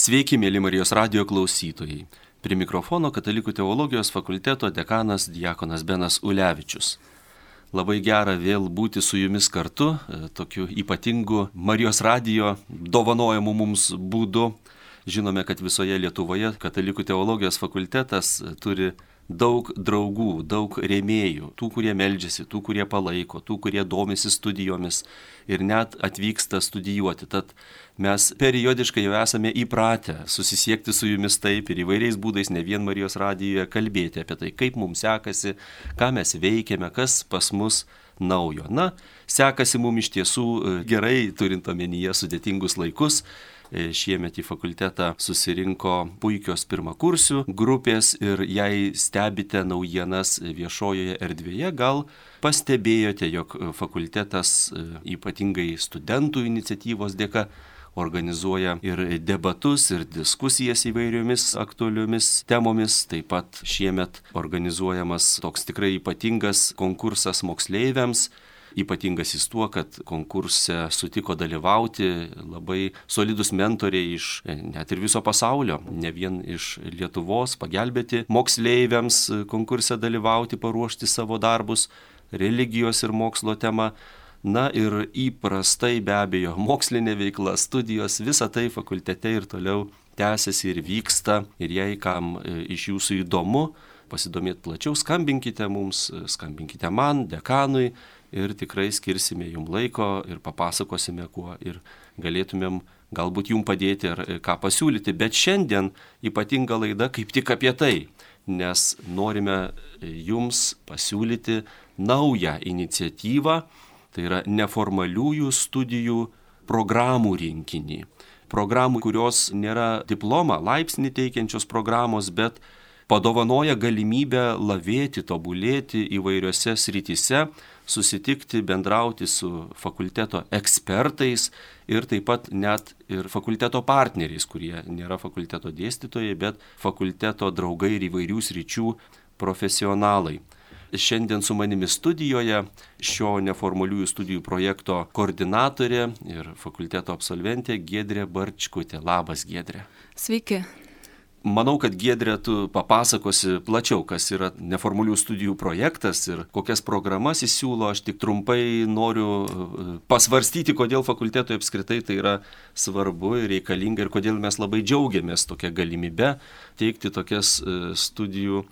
Sveiki, mėly Marijos radio klausytojai. Prie mikrofono Katalikų teologijos fakulteto dekanas Diekonas Benas Ulevičius. Labai gera vėl būti su jumis kartu, e, tokiu ypatingu Marijos radio dovanojimu mums būdu. Žinome, kad visoje Lietuvoje Katalikų teologijos fakultetas turi daug draugų, daug rėmėjų, tų, kurie meldžiasi, tų, kurie palaiko, tų, kurie domisi studijomis ir net atvyksta studijuoti. Tad mes periodiškai jau esame įpratę susisiekti su jumis taip ir įvairiais būdais, ne vien Marijos radijoje, kalbėti apie tai, kaip mums sekasi, ką mes veikiame, kas pas mus naujo. Na, sekasi mums iš tiesų e, gerai, turint omenyje sudėtingus laikus. E, šiemet į fakultetą susirinko puikios pirmakursių grupės ir jei stebite naujienas viešojoje erdvėje, gal pastebėjote, jog fakultetas e, ypatingai studentų iniciatyvos dėka organizuoja ir debatus, ir diskusijas įvairiomis aktualiomis temomis. Taip pat šiemet organizuojamas toks tikrai ypatingas konkursas moksleiviams Ypatingas jis tuo, kad konkurse sutiko dalyvauti labai solidus mentoriai iš e, net ir viso pasaulio, ne vien iš Lietuvos, pagelbėti moksleiviams konkurse dalyvauti, paruošti savo darbus, religijos ir mokslo tema. Na ir įprastai be abejo mokslinė veikla, studijos, visa tai fakultete ir toliau tęsiasi ir vyksta. Ir jei kam e, iš jūsų įdomu pasidomėti plačiau, skambinkite mums, skambinkite man, dekanui, ir tikrai skirsime jum laiko ir papasakosime kuo ir galėtumėm galbūt jum padėti ar ką pasiūlyti. Bet šiandien ypatinga laida kaip tik apie tai, nes norime jums pasiūlyti naują iniciatyvą, tai yra neformaliųjų studijų programų rinkinį. Programų, kurios nėra diplomą, laipsnį teikiančios programos, bet padovanoja galimybę lavėti, tobulėti įvairiose srityse, susitikti, bendrauti su fakulteto ekspertais ir taip pat net ir fakulteto partneriais, kurie nėra fakulteto dėstytojai, bet fakulteto draugai ir įvairių sričių profesionalai. Šiandien su manimi studijoje šio neformaliųjų studijų projekto koordinatorė ir fakulteto absolventė Gedrė Barčkutė. Labas, Gedrė. Sveiki. Manau, kad Giedrė, tu papasakosi plačiau, kas yra neformalių studijų projektas ir kokias programas jis siūlo. Aš tik trumpai noriu e, pasvarstyti, kodėl fakultetui apskritai tai yra svarbu ir reikalinga ir kodėl mes labai džiaugiamės tokią galimybę teikti tokias e, studijų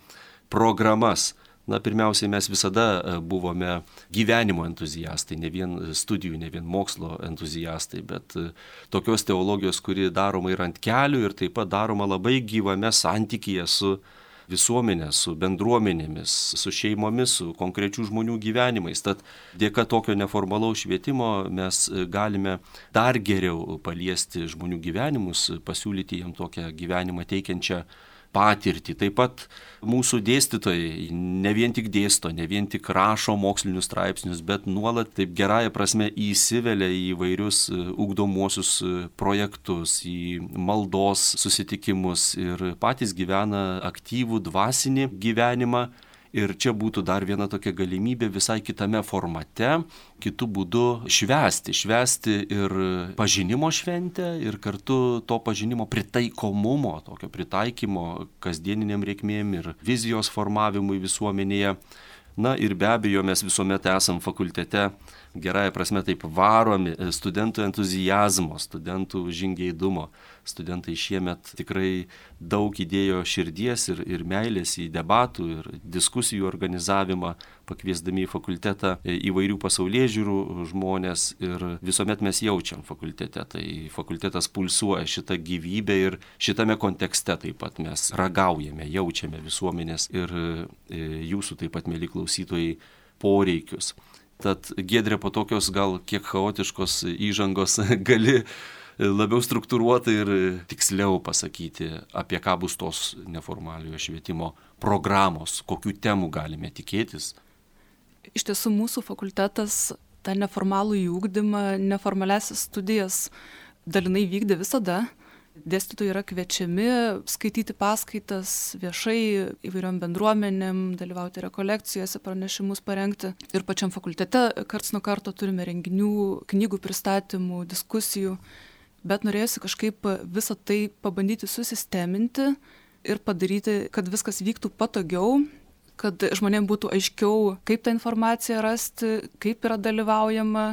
programas. Na, pirmiausiai mes visada e, buvome gyvenimo entuziastai, ne vien studijų, ne vien mokslo entuziastai, bet e, tokios teologijos, kuri daroma ir ant kelių ir taip pat daroma labai gyvame santykyje su visuomenė, su bendruomenėmis, su šeimomis, su konkrečių žmonių gyvenimais. Tad dėka tokio neformalaus švietimo mes e, galime dar geriau paliesti žmonių gyvenimus, pasiūlyti jiems tokią gyvenimą teikiančią patirtį. Taip pat mūsų dėstytojai ne vien tik dėsto, ne vien tik rašo mokslinius straipsnius, bet nuolat taip gerąją prasme įsivelia į vairius e, ugdomuosius e, projektus, į maldos susitikimus ir patys gyvena aktyvų dvasinį gyvenimą Ir čia būtų dar viena tokia galimybė visai kitame formate, kitų būdų švesti. Švesti ir pažinimo šventę, ir kartu to pažinimo pritaikomumo, tokio pritaikymo kasdieniniam reikmėm ir vizijos formavimui visuomenėje. Na ir be abejo, mes visuomet esam fakultete gerąją prasme taip varomi studentų entuzijazmo, studentų žingeidumo. Studentai šiemet tikrai daug įdėjo širdies ir, ir meilės į debatų ir diskusijų organizavimą, pakviesdami į fakultetą įvairių pasaulyje žiūrų žmonės ir visuomet mes jaučiam fakultete, tai fakultetas pulsuoja šitą gyvybę ir šitame kontekste taip pat mes ragaujame, jaučiame visuomenės ir e, jūsų taip pat, mėly klausytojai, poreikius. Tad Gedrė po tokios gal kiek chaotiškos įžangos gali labiau struktūruotai ir tiksliau pasakyti, apie ką bus tos neformaliojo švietimo programos, kokių temų galime tikėtis. Iš tiesų mūsų fakultetas tą neformalų įūkdymą, neformaliasias studijas dalinai vykdė visada dėstytojai yra kviečiami skaityti paskaitas viešai įvairiom bendruomenėm, dalyvauti rekolekcijose, pranešimus parengti. Ir pačiam fakultete karts nuo karto turime renginių, knygų pristatymų, diskusijų. Bet norėjusi kažkaip visą tai pabandyti susisteminti ir padaryti, kad viskas vyktų patogiau, kad žmonėms būtų aiškiau, kaip tą informaciją rasti, kaip yra dalyvaujama,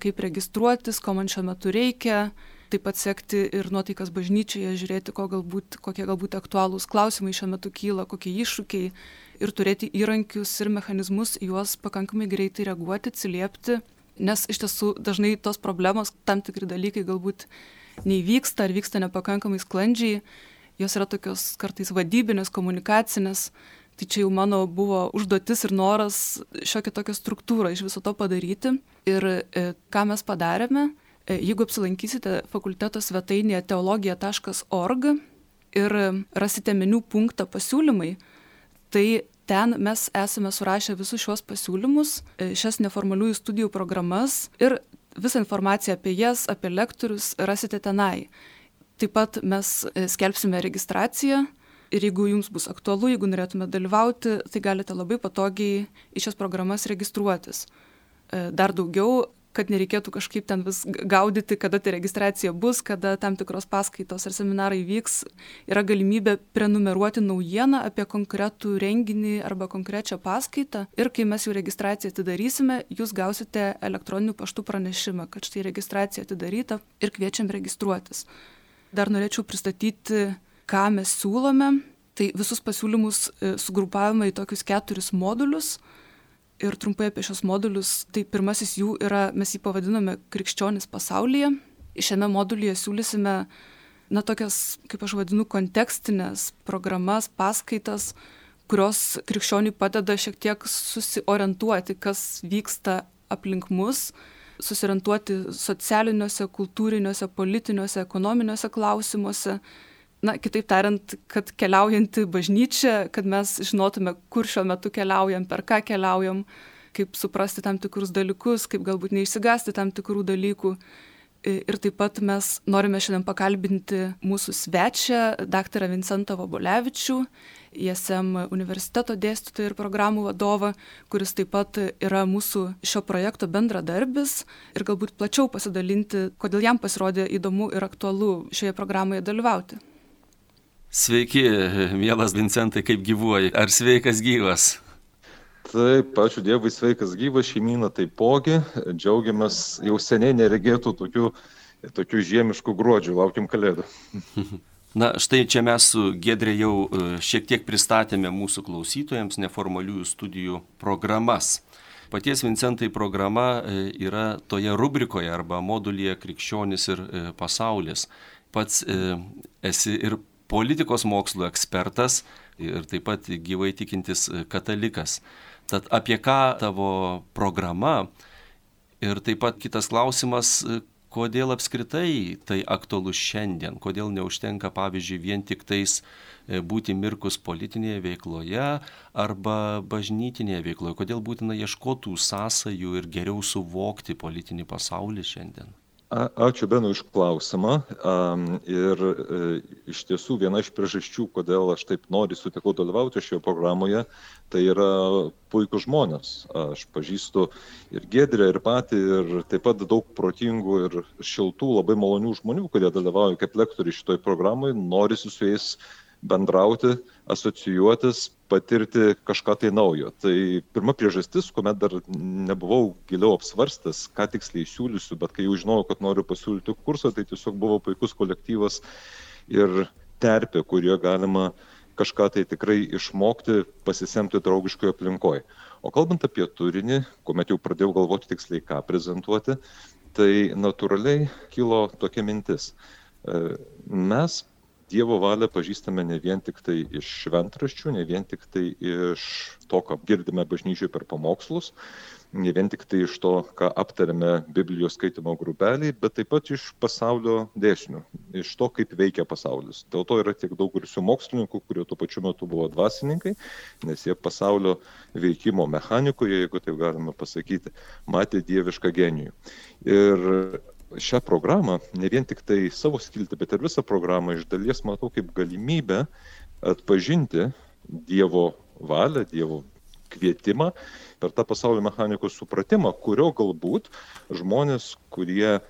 kaip registruotis, ko man šiuo metu reikia, taip pat sekti ir nuotaikas bažnyčioje, žiūrėti, ko galbūt, kokie galbūt aktualūs klausimai šiuo metu kyla, kokie iššūkiai ir turėti įrankius ir mechanizmus juos pakankamai greitai reaguoti, atsiliepti, nes iš tiesų dažnai tos problemos, tam tikri dalykai galbūt neįvyksta ar vyksta nepakankamai sklandžiai, jos yra tokios kartais vadybinės, komunikacinės, tai čia jau mano buvo užduotis ir noras šiokią tokią struktūrą iš viso to padaryti. Ir e, ką mes padarėme, E, jeigu apsilankysite fakulteto svetainėje teologija.org ir rasite meniu punktą pasiūlymai, tai ten mes esame surašę visus šios pasiūlymus, e, šias neformaliųjų studijų programas ir visą informaciją apie jas, apie lektorius rasite tenai. Taip pat mes e, skelbsime registraciją ir jeigu jums bus aktualu, jeigu norėtume dalyvauti, tai galite labai patogiai į šias programas registruotis. Dar daugiau kad nereikėtų kažkaip ten vis gaudyti, kada ta registracija bus, kada tam tikros paskaitos ar seminarai vyks, yra galimybė prenumeruoti naujieną apie konkretų renginį arba konkrečią paskaitą ir kai mes jau registraciją atidarysime, jūs gausite elektroniniu paštu pranešimą, kad štai registracija atidaryta ir kviečiam registruotis. Dar norėčiau pristatyti, ką mes siūlome. Tai visus pasiūlymus e, sugrupavome į tokius keturis modulius ir trumpai apie šios modulius. Tai pirmasis jų yra, mes jį pavadiname krikščionis pasaulyje. Šiame modulyje siūlysime, na, tokias, kaip aš vadinu, kontekstinės programas, paskaitas, kurios krikščioniui padeda šiek tiek susiorientuoti, kas vyksta aplink mus, susiorientuoti socialiniuose, kultūriniuose, politiniuose, ekonominiuose klausimuose na kitaip tariant kad keliaujant į bažnyčią kad mes žinotume kur šiuo metu keliaujam per ką keliaujam kaip suprasti tam tikrus dalykus kaip galbūt neišsigąsti tam tikrų dalykų. Ir taip pat mes norime šiandien pakalbinti mūsų svečią daktarą vincentą vobolevičių ism universiteto dėstytoją ir programų vadovą kuris taip pat yra mūsų šio projekto bendradarbis. Ir galbūt plačiau pasidalinti kodėl jam pasirodė įdomu ir aktualu šioje programoje dalyvauti Sveiki, mielas Vincentai, kaip gyvuoji? Ar sveikas gyvas? Taip, ačiū Dievui, sveikas gyvas, šeimyna taipogi. Džiaugiamės, jau seniai neregėtų tokių, tokių žiemiškų gruodžių, laukiam kalėdų. Na, štai čia mes su Gedrė jau e, šiek tiek pristatėme mūsų klausytojams neformaliųjų studijų programas. Paties Vincentai programa e, yra toje rubrikoje arba modulyje Krikščionis ir e, pasaulis. Pats esi ir politikos mokslų ekspertas ir taip pat gyvai tikintis katalikas. Tad apie ką tavo programa ir taip pat kitas klausimas, kodėl apskritai tai aktualu šiandien, kodėl neužtenka, pavyzdžiui, vien tik tais e, būti mirkus politinėje veikloje arba bažnytinėje veikloje, kodėl būtina ieškotų sąsajų ir geriau suvokti politinį pasaulį šiandien. Ačiū Benu iš klausimą. Ir e, iš tiesų viena iš priežasčių, kodėl aš taip noriu sutikau dalyvauti šioje programoje, tai yra puikūs žmonės. Aš pažįstu ir Gedrę, ir patį, ir taip pat daug protingų ir šiltų, labai malonių žmonių, kurie dalyvauja kaip lektoriai šitoj programai, norisi su jais bendrauti, asocijuotis, patirti kažką tai naujo. Tai pirma priežastis, kuomet dar nebuvau giliau apsvarstęs, ką tiksliai siūlysiu, bet kai jau žinojau, kad noriu pasiūlyti kursą, tai tiesiog buvo puikus kolektyvas ir terpė, kurioje galima kažką tai tikrai išmokti, pasisemti draugiškoje aplinkoje. O kalbant apie turinį, kuomet jau pradėjau galvoti tiksliai, ką prezentuoti, tai natūraliai kilo tokia mintis. E, mes Dievo valią pažįstame ne vien tik tai iš šventraščių, ne vien tik tai iš to, ką girdime bažnyčiai per pamokslus, ne vien tik tai iš to, ką aptarėme Biblijos skaitimo grupeliai, bet taip pat iš pasaulio dėsnių, iš to, kaip veikia pasaulis. Dėl to yra tiek daug garsių mokslininkų, kurie tuo pačiu metu buvo dvasininkai, nes jie pasaulio veikimo mechanikoje, jeigu taip galima pasakyti, matė dievišką genijų. Ir šią programą, ne vien tik tai savo skilti, bet ir visą programą iš dalies matau kaip galimybę atpažinti Dievo valią, Dievo kvietimą per tą pasaulio mechanikos supratimą, kurio galbūt žmonės, kurie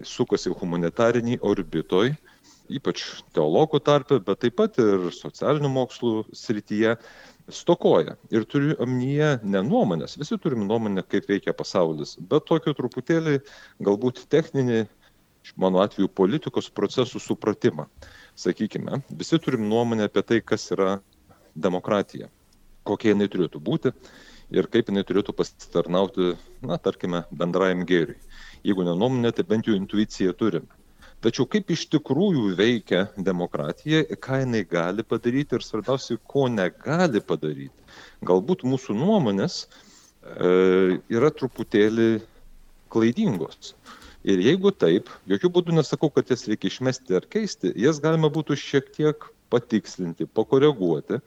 sukasi humanitariniai orbitoj, ypač teologų tarpe, bet taip pat ir socialinių mokslų srityje stokoja. Ir turiu omenyje ne nuomonės, visi turim nuomonę, kaip veikia pasaulis, bet tokio truputėlį galbūt techninį, mano atveju, politikos procesų supratimą. Sakykime, visi turim nuomonę apie tai, kas yra demokratija, kokia jinai turėtų būti ir kaip jinai turėtų pasitarnauti, na, tarkime, bendrajam gėriui. Jeigu ne nuomonė, tai bent jau intuiciją turim. Tačiau kaip iš tikrųjų veikia demokratija, ką jinai gali padaryti ir svarbiausia, ko negali padaryti. Galbūt mūsų nuomonės e, yra truputėlį klaidingos. Ir jeigu taip, jokių būdų nesakau, kad jas reikia išmesti ar keisti, jas galima būtų šiek tiek patikslinti, pakoreguoti,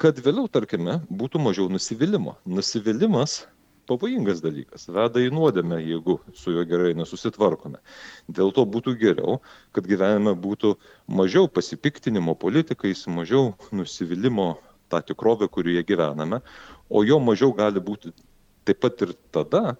kad vėliau, tarkime, būtų mažiau nusivylimų. Nusivylimas pavojingas dalykas, veda į nuodėmę, jeigu su juo gerai nesusitvarkome. Dėl to būtų geriau, kad gyvenime būtų mažiau pasipiktinimo politikais, mažiau nusivylimų tą tikrovę, kurioje gyvename, o jo mažiau gali būti taip pat ir tada,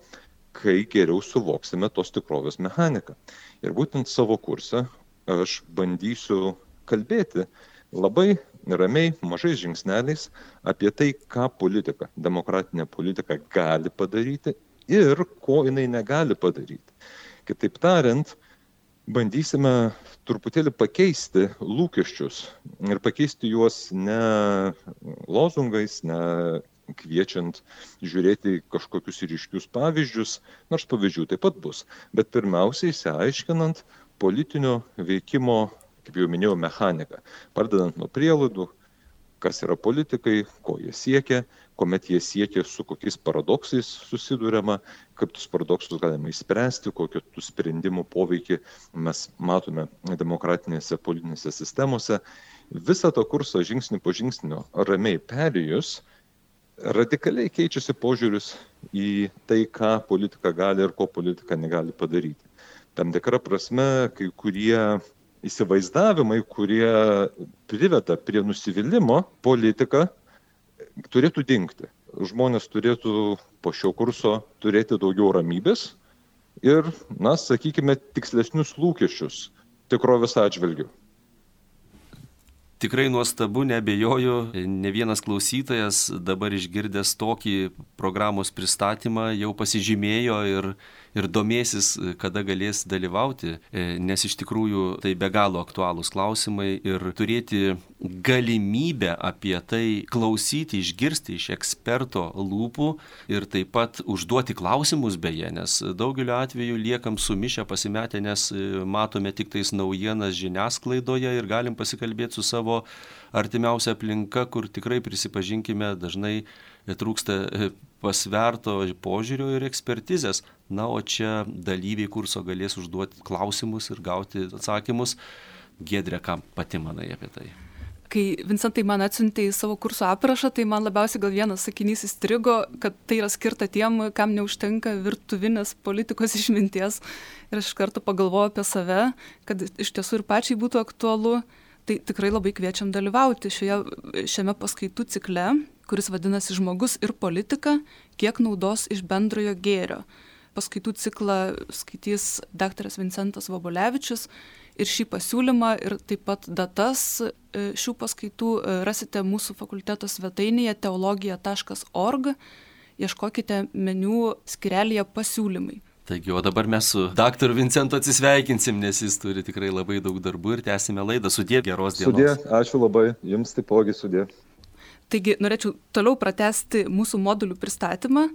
kai geriau suvoksime tos tikrovės mechaniką. Ir būtent savo kursą aš bandysiu kalbėti labai ramiai, mažais žingsneliais apie tai, ką politika, demokratinė politika gali padaryti ir ko jinai negali padaryti. Kitaip tariant, bandysime truputėlį pakeisti lūkesčius ir pakeisti juos ne lozungais, ne kviečiant žiūrėti kažkokius ryškius pavyzdžius, nors pavyzdžių taip pat bus, bet pirmiausiai įsiaiškinant politinio veikimo kaip jau minėjau, mechanika. Pradedant nuo prielaidų, kas yra politikai, ko jie siekia, kuomet jie siekia, su kokiais paradoksais susidūrėma, kaip tuos paradoksus galima įspręsti, kokio tų sprendimų poveikį mes matome demokratinėse politinėse sistemose. Visą tą kursą žingsnį po žingsnio ramiai perėjus, radikaliai keičiasi požiūris į tai, ką politika gali ir ko politika negali padaryti. Tam tikra prasme, kai kurie įsivaizdavimai, kurie priveda prie nusivylimų, politika turėtų dingti. Žmonės turėtų po šio kurso turėti daugiau ramybės ir, na, sakykime, tikslesnius lūkesčius tikrovės atžvilgių. Tikrai nuostabu, nebejoju, ne vienas klausytojas dabar išgirdęs tokį programos pristatymą jau pasižymėjo ir ir domėsis, kada galės dalyvauti, e, nes iš tikrųjų tai be galo aktualūs klausimai ir turėti galimybę apie tai klausyti, išgirsti iš eksperto lūpų ir taip pat užduoti klausimus beje, nes daugeliu atveju liekam sumišę pasimetę, nes e, matome tik tais naujienas žiniasklaidoje ir galim pasikalbėti su savo artimiausia aplinka, kur tikrai prisipažinkime dažnai trūksta e, pasverto požiūrio ir ekspertizės. Na, o čia dalyviai kurso galės užduoti klausimus ir gauti atsakymus. Gedrė, ką pati manai apie tai? Kai Vincentai man atsiuntė į savo kurso aprašą, tai man labiausiai gal vienas sakinys įstrigo, kad tai yra skirta tiem, kam neužtenka virtuvinės politikos išminties. Ir aš iš karto pagalvoju apie save, kad iš tiesų ir pačiai būtų aktualu. Tai tikrai labai kviečiam dalyvauti šioje, šiame paskaitų cikle, kuris vadinasi Žmogus ir politika, kiek naudos iš bendrojo gėrio paskaitų ciklą skaitys daktaras Vincentas Vabolevičius ir šį pasiūlymą ir taip pat datas e, šių paskaitų e, rasite mūsų fakulteto svetainėje teologija.org. Ieškokite meniu skirelėje pasiūlymai. Taigi, o dabar mes su daktaru Vincentu atsisveikinsim, nes jis turi tikrai labai daug darbų ir tęsime laidą. Sudė, geros dienos. Sudė, ačiū labai, jums taipogi sudė. Taigi, norėčiau toliau pratesti mūsų modulių pristatymą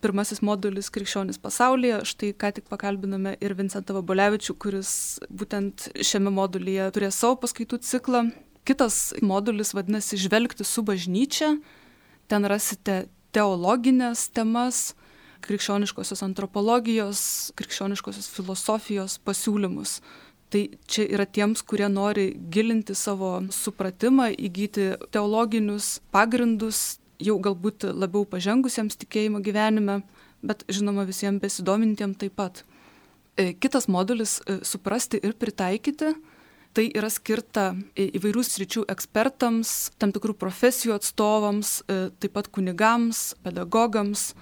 pirmasis modulis krikščionis pasaulyje. Štai ką tik pakalbinome ir Vincentą Vabolevičių, kuris būtent šiame modulyje turės savo paskaitų ciklą. Kitas modulis vadinasi Žvelgti su bažnyčia. Ten rasite teologinės temas, krikščioniškosios antropologijos, krikščioniškosios filosofijos pasiūlymus. Tai čia yra tiems, kurie nori gilinti savo supratimą, įgyti teologinius pagrindus jau galbūt labiau pažengusiems tikėjimo gyvenime, bet žinoma visiems besidomintiems taip pat. E, kitas modulis e, - suprasti ir pritaikyti. Tai yra skirta įvairių sričių ekspertams, tam tikrų profesijų atstovams, e, taip pat kunigams, pedagogams.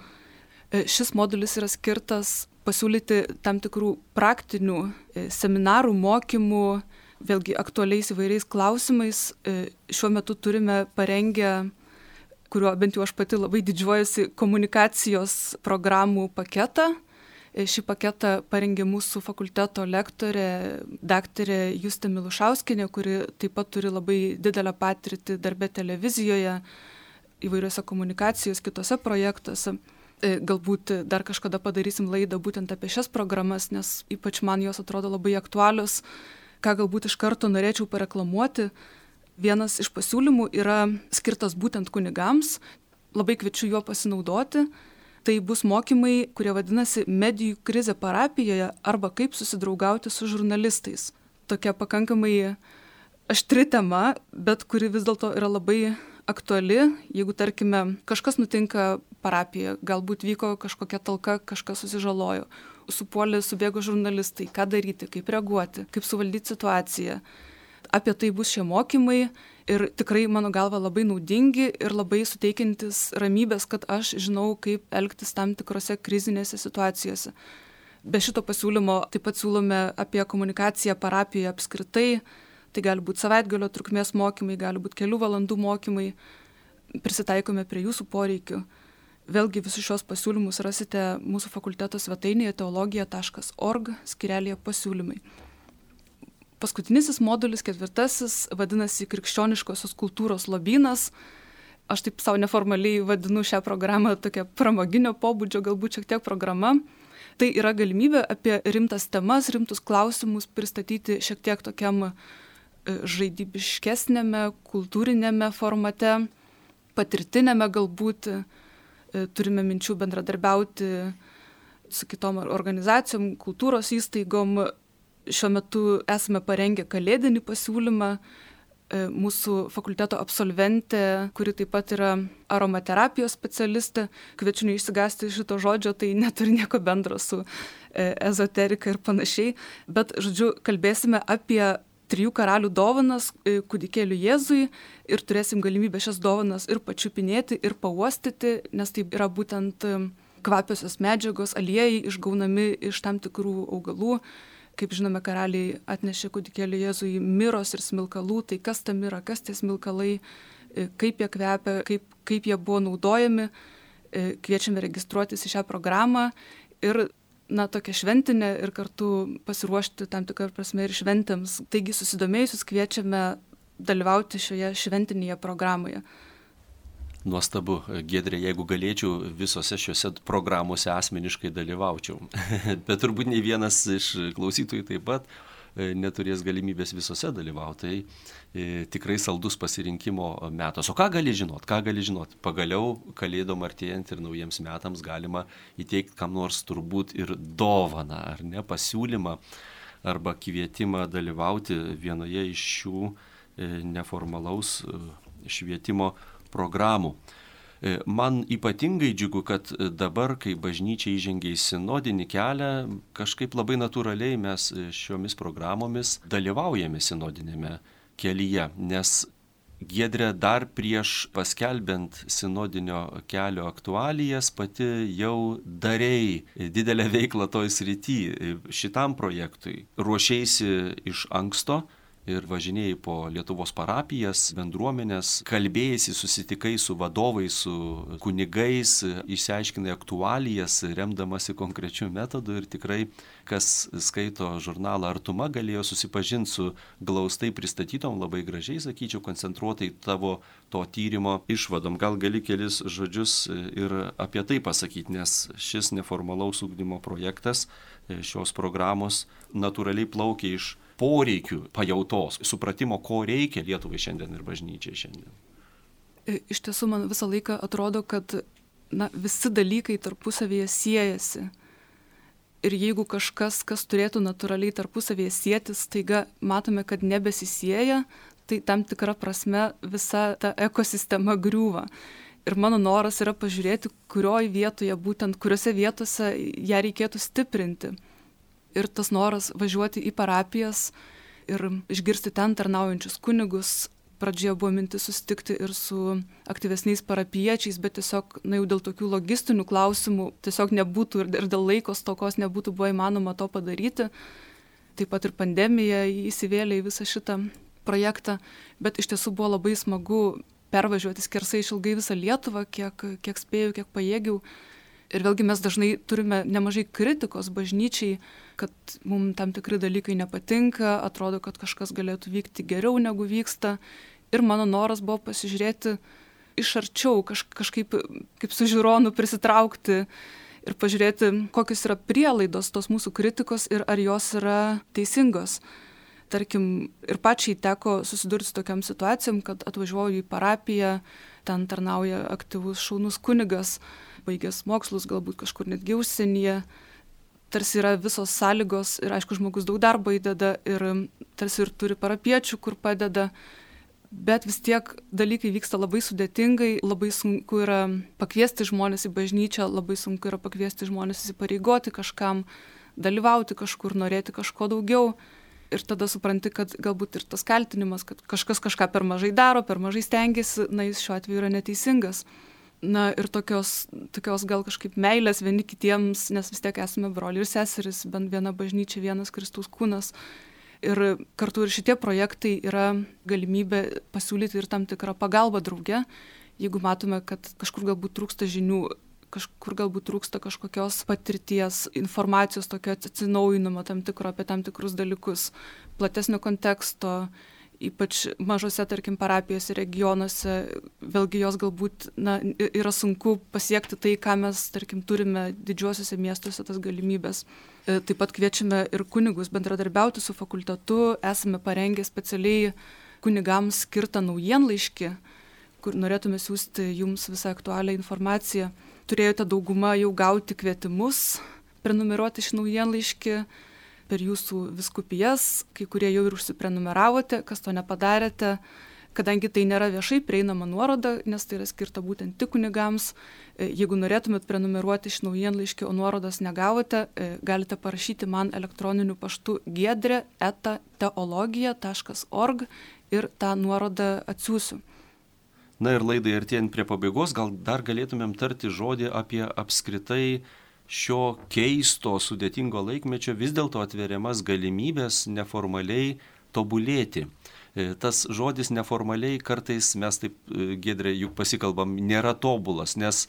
Šis modulis yra skirtas pasiūlyti tam tikrų praktinių e, seminarų, mokymų, vėlgi aktualiais įvairiais klausimais. E, šiuo metu turime parengę, kuriuo bent jau aš pati labai didžiuojasi, komunikacijos programų paketą. E, šį paketą parengė mūsų fakulteto lektorė, daktarė Justė Milušauskinė, kuri taip pat turi labai didelę patirtį darbę televizijoje, įvairiose komunikacijos, kitose projektuose. E, galbūt dar kažkada padarysim laidą būtent apie šias programas, nes ypač man jos atrodo labai aktualios, ką galbūt iš karto norėčiau pareklamuoti. Vienas iš pasiūlymų yra skirtas būtent kunigams, labai kviečiu juo pasinaudoti. Tai bus mokymai, kurie vadinasi Medijų krizė parapijoje arba kaip susidraugauti su žurnalistais. Tokia pakankamai aštri tema, bet kuri vis dėlto yra labai aktuali, jeigu tarkime kažkas nutinka parapijoje, galbūt vyko kažkokia talka, kažkas susižalojo, supuolė, subėgo žurnalistai, ką daryti, kaip reaguoti, kaip suvaldyti situaciją. Apie tai bus šie mokymai ir tikrai mano galva labai naudingi ir labai suteikiantis ramybės, kad aš žinau, kaip elgtis tam tikrose krizinėse situacijose. Be šito pasiūlymo taip pat siūlome apie komunikaciją parapijoje apskritai, Tai gali būti savaitgalio trukmės mokymai, gali būti kelių valandų mokymai, prisitaikome prie jūsų poreikių. Vėlgi visus šios pasiūlymus rasite mūsų fakulteto svetainėje teologija.org skirelėje pasiūlymai. Paskutinis modulis, ketvirtasis, vadinasi Krikščioniškosios kultūros lobynas. Aš taip savo neformaliai vadinu šią programą tokia pramoginio pobūdžio, galbūt šiek tiek programa. Tai yra galimybė apie rimtas temas, rimtus klausimus pristatyti šiek tiek tokiam žaidybiškesnėme, kultūrinėme formate, patirtinėme galbūt, e, turime minčių bendradarbiauti su kitom organizacijom, kultūros įstaigom. Šiuo metu esame parengę kalėdinį pasiūlymą. E, mūsų fakulteto absolventė, kuri taip pat yra aromaterapijos specialistė, kviečiu neišsigasti šito žodžio, tai neturi nieko bendro su e, ezoterika ir panašiai, bet, žodžiu, kalbėsime apie trijų karalių dovanas e, kūdikėliui Jėzui ir turėsim galimybę šias dovanas ir pačiupinėti, ir pauostyti, nes tai yra būtent e, kvapiosios medžiagos, aliejai išgaunami iš tam tikrų augalų. Kaip žinome, karaliai atnešė kūdikėliui Jėzui miros ir smilkalų, tai kas ta mira, kas tie smilkalai, e, kaip jie kvepia, kaip, kaip jie buvo naudojami. Kviečiame registruotis į šią programą ir na, tokia šventinė ir kartu pasiruošti tam tikrą prasme ir šventėms. Taigi susidomėjusius kviečiame dalyvauti šioje šventinėje programoje. Nuostabu, Gedrė, jeigu galėčiau visose šiuose programuose asmeniškai dalyvaučiau. Bet turbūt nei vienas iš klausytojų taip pat neturės galimybės visose dalyvauti. Tai e, tikrai saldus pasirinkimo metas. O ką gali žinot? Ką gali žinot? Pagaliau kalėdom artėjant ir naujiems metams galima įteikti kam nors turbūt ir dovaną, ar ne, pasiūlymą arba kvietimą dalyvauti vienoje iš šių e, neformalaus švietimo programų. E, man ypatingai džiugu, kad dabar, kai bažnyčia įžengia į sinodinį kelią, kažkaip labai natūraliai mes šiomis programomis dalyvaujame sinodinėme kelyje, nes Giedrė dar prieš paskelbent sinodinio kelio aktualijas pati jau darėjai didelę veiklą toj srity šitam projektui. Ruošiaisi iš anksto, ir važinėjai po Lietuvos parapijas, bendruomenės, kalbėjai, susitikai su vadovais, su kunigais, išsiaiškinai aktualijas, remdamasi konkrečių metodų ir tikrai, kas skaito žurnalą Artuma, galėjo susipažinti su glaustai pristatytom, labai gražiai, sakyčiau, koncentruotai tavo to tyrimo išvadom. Gal gali kelis žodžius ir apie tai pasakyti, nes šis neformalaus ūkdymo projektas šios programos natūraliai plaukia iš poreikių pajautos, supratimo, ko reikia Lietuvai šiandien ir bažnyčiai šiandien. E, iš tiesų, man visą laiką atrodo, kad na, visi dalykai tarpusavėje siejasi. Ir jeigu kažkas, kas turėtų natūraliai tarpusavėje sėtis, taiga matome, kad nebesisėja, tai tam tikra prasme visa ta ekosistema griūva. Ir mano noras yra pažiūrėti, kurioje vietoje, būtent kuriuose vietose ją reikėtų stiprinti ir tas noras važiuoti į parapijas ir išgirsti ten tarnaujančius kunigus, pradžioje buvo mintis susitikti ir su aktyvesniais parapiečiais, bet tiesiog, na jau dėl tokių logistinių klausimų tiesiog nebūtų ir, dėl laiko stokos nebūtų buvo įmanoma to padaryti. Taip pat ir pandemija įsivėlė į visą šitą projektą, bet iš tiesų buvo labai smagu pervažiuoti skersai išilgai visą Lietuvą, kiek, kiek spėjau, kiek pajėgiau. Ir vėlgi mes dažnai turime nemažai kritikos bažnyčiai, kad mums tam tikri dalykai nepatinka, atrodo, kad kažkas galėtų vykti geriau negu vyksta. Ir mano noras buvo pasižiūrėti iš arčiau, kaž, kažkaip kaip su žiūronu prisitraukti ir pažiūrėti, kokios yra prielaidos tos mūsų kritikos ir ar jos yra teisingos tarkim ir pačiai teko susidurti su tokiam situacijom, kad atvažiuoju į parapiją, ten tarnauja aktyvus šaunus kunigas, baigęs mokslus, galbūt kažkur netgi užsienyje. Tarsi yra visos sąlygos ir aišku, žmogus daug darbo įdeda ir tarsi ir turi parapiečių, kur padeda, bet vis tiek dalykai vyksta labai sudėtingai, labai sunku yra pakviesti žmonės į bažnyčią, labai sunku yra pakviesti žmonės įsipareigoti kažkam, dalyvauti kažkur, norėti kažko daugiau ir tada supranti, kad galbūt ir tas kaltinimas, kad kažkas kažką per mažai daro, per mažai stengiasi, na jis šiuo atveju yra neteisingas. Na ir tokios, tokios gal kažkaip meilės vieni kitiems, nes vis tiek esame broliai ir seseris, bent viena bažnyčia, vienas Kristus kūnas. Ir kartu ir šitie projektai yra galimybė pasiūlyti ir tam tikrą pagalbą drauge, jeigu matome, kad kažkur galbūt trūksta žinių kažkur galbūt trūksta kažkokios patirties, informacijos tokio atsinaujinimo tam tikro apie tam tikrus dalykus, platesnio konteksto, ypač mažose, tarkim, parapijose, regionuose, vėlgi jos galbūt na, yra sunku pasiekti tai, ką mes, tarkim, turime didžiuosiuose miestuose tas galimybės. E, taip pat kviečiame ir kunigus bendradarbiauti su fakultetu, esame parengę specialiai kunigams skirtą naujienlaiškį, kur norėtume siūsti jums visą aktualią informaciją. Turėjote dauguma jau gauti kvietimus prenumeruoti šį naujienlaiškį per jūsų viskupijas, kai kurie jau ir užsiprenumeravote, kas to nepadarėte, kadangi tai nėra viešai prieinama nuoroda, nes tai yra skirta būtent tik kunigams. E, jeigu norėtumėt prenumeruoti šį naujienlaiškį, o nuorodos negavote, e, galite parašyti man elektroniniu paštu gedrė eta teologija.org ir tą nuorodą atsiųsiu. Na ir laidai artėjant prie pabaigos, gal dar galėtumėm tarti žodį apie apskritai šio keisto, sudėtingo laikmečio vis dėlto atveriamas galimybės neformaliai tobulėti. E, tas žodis neformaliai kartais mes taip, e, gedrė, juk pasikalbam, nėra tobulas, nes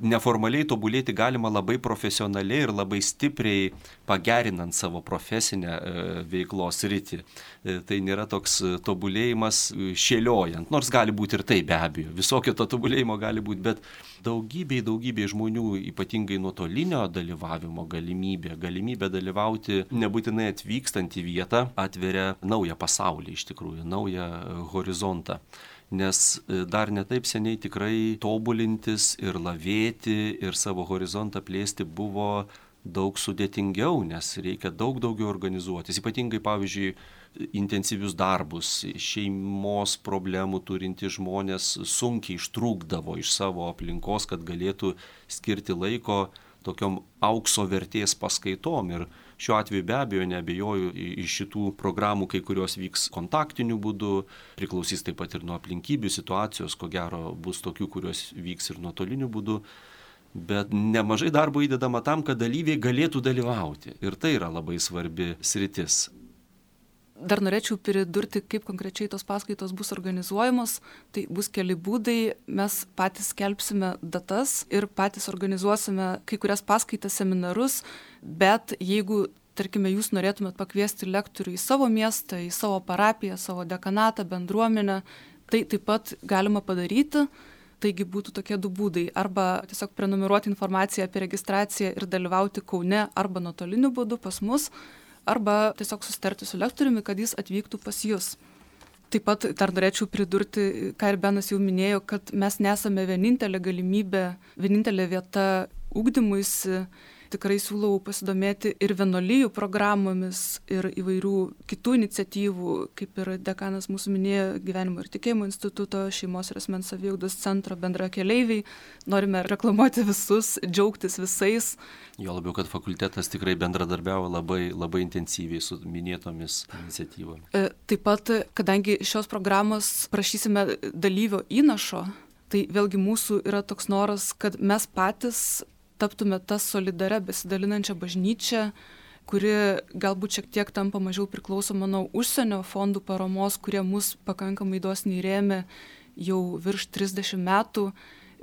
neformaliai tobulėti galima labai profesionaliai ir labai stipriai pagerinant savo profesinę e, veiklos rytį. E, tai nėra toks tobulėjimas e, šėliojant, nors gali būti ir tai be abejo, visokio to tobulėjimo gali būti, bet daugybei, daugybei žmonių, ypatingai nuotolinio dalyvavimo galimybė, galimybė dalyvauti nebūtinai atvykstant į vietą, atveria naują pasaulį iš tikrųjų, naują horizontą nes e, dar netaip seniai tikrai tobulintis ir lavėti ir savo horizontą plėsti buvo daug sudėtingiau, nes reikia daug daugiau organizuotis. Ypatingai, pavyzdžiui, intensyvius darbus, šeimos problemų turinti žmonės sunkiai ištrūkdavo iš savo aplinkos, kad galėtų skirti laiko tokiom aukso vertės paskaitom. Ir Šiuo atveju be abejo nebejoju iš šitų programų kai kurios vyks kontaktiniu būdu, priklausys taip pat ir nuo aplinkybių situacijos, ko gero bus tokių, kurios vyks ir nuotoliniu būdu. Bet nemažai darbo įdedama tam, kad dalyviai galėtų dalyvauti. Ir tai yra labai svarbi sritis. Dar norėčiau pridurti, kaip konkrečiai tos paskaitos bus organizuojamos. Tai bus keli būdai. Mes patys skelbsime datas ir patys organizuosime kai kurias paskaitas, seminarus. Bet jeigu, tarkime, jūs norėtumėt pakviesti lektorių į savo miestą, į savo parapiją, savo dekanatą, bendruomenę, tai taip pat galima padaryti. Taigi būtų tokie du būdai. Arba tiesiog prenumeruoti informaciją apie registraciją ir dalyvauti Kaune arba nuotoliniu būdu pas mus arba tiesiog susitarti su lektoriumi, kad jis atvyktų pas jūs. Taip pat dar norėčiau pridurti, ką ir Benas jau minėjo, kad mes nesame vienintelė galimybė, vienintelė vieta ūkdymuisi tikrai siūlau pasidomėti ir vienolyjų programomis, ir įvairių kitų iniciatyvų, kaip ir dekanas mūsų minėjo gyvenimo ir tikėjimo instituto, šeimos ir asmens saviugdos centro bendra keleiviai. Norime reklamuoti visus, džiaugtis visais. Jo labiau, kad fakultetas tikrai bendradarbiavo labai, labai intensyviai su minėtomis iniciatyvomis. E, taip pat, kadangi šios programos prašysime dalyvio įnašo, tai vėlgi mūsų yra toks noras, kad mes patys taptume tą solidarę besidalinančią bažnyčią, kuri galbūt šiek tiek tampa mažiau priklausoma nuo užsienio fondų paramos, kurie mus pakankamai dosniai rėmė jau virš 30 metų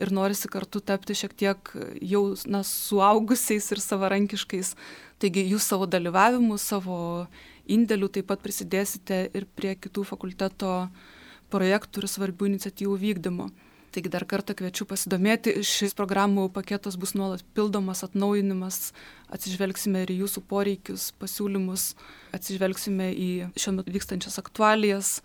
ir norisi kartu tapti šiek tiek jau na, suaugusiais ir savarankiškais. Taigi jūs savo dalyvavimu, savo indėliu taip pat prisidėsite ir prie kitų fakulteto projektų ir svarbių iniciatyvų vykdymo. Taigi dar kartą kviečiu pasidomėti, šis programų paketas bus nuolat pildomas, atnaujinimas, atsižvelgsime ir į jūsų poreikius, pasiūlymus, atsižvelgsime į šiuo metu vykstančias aktualijas.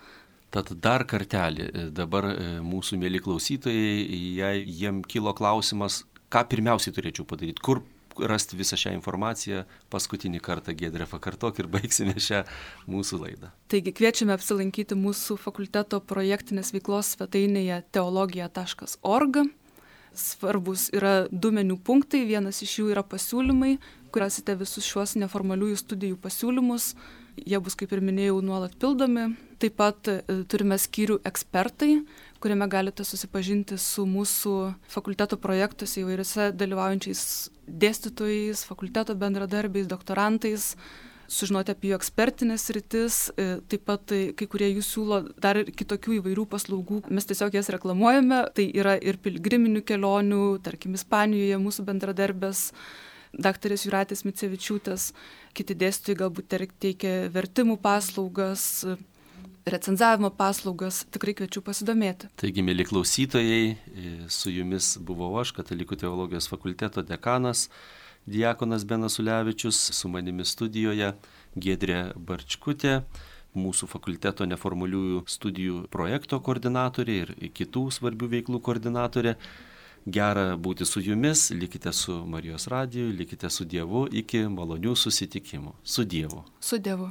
Tad dar kartelį, dabar e, mūsų mėly klausytojai, jei jiem kilo klausimas, ką pirmiausiai turėčiau padaryti, kur rasti visą šią informaciją paskutinį kartą Gedrė pakartok ir baigsime šią mūsų laidą. Taigi kviečiame apsilankyti mūsų fakulteto projektinės veiklos svetainėje teologija.org. Svarbus yra du menių punktai, vienas iš jų yra pasiūlymai, kur rasite visus šiuos neformaliųjų studijų pasiūlymus, jie bus, kaip ir minėjau, nuolat pildomi. Taip pat e, turime skyrių ekspertai, kuriame galite susipažinti su mūsų fakulteto projektuose įvairiose dalyvaujančiais dėstytojais, fakulteto bendradarbiais, doktorantais, sužinoti apie jų ekspertinės rytis, e, taip pat e, kai kurie jų siūlo dar ir kitokių įvairių paslaugų, mes tiesiog jas reklamuojame, tai yra ir pilgriminių kelionių, tarkim, Ispanijoje mūsų bendradarbės daktarės Juratės Micevičiūtės, kiti dėstytojai galbūt teikia vertimų paslaugas, recenzavimo paslaugas, tikrai kviečiu pasidomėti. Taigi, mėly klausytojai, su jumis buvau aš, Katalikų teologijos fakulteto dekanas, Diekonas Benas Ulevičius, su manimi studijoje Gedrė Barčkutė, mūsų fakulteto neformaliųjų studijų projekto koordinatorė ir kitų svarbių veiklų koordinatorė. Gera būti su jumis, likite su Marijos radiju, likite su Dievu, iki malonių susitikimų. Su Dievu. Su Dievu.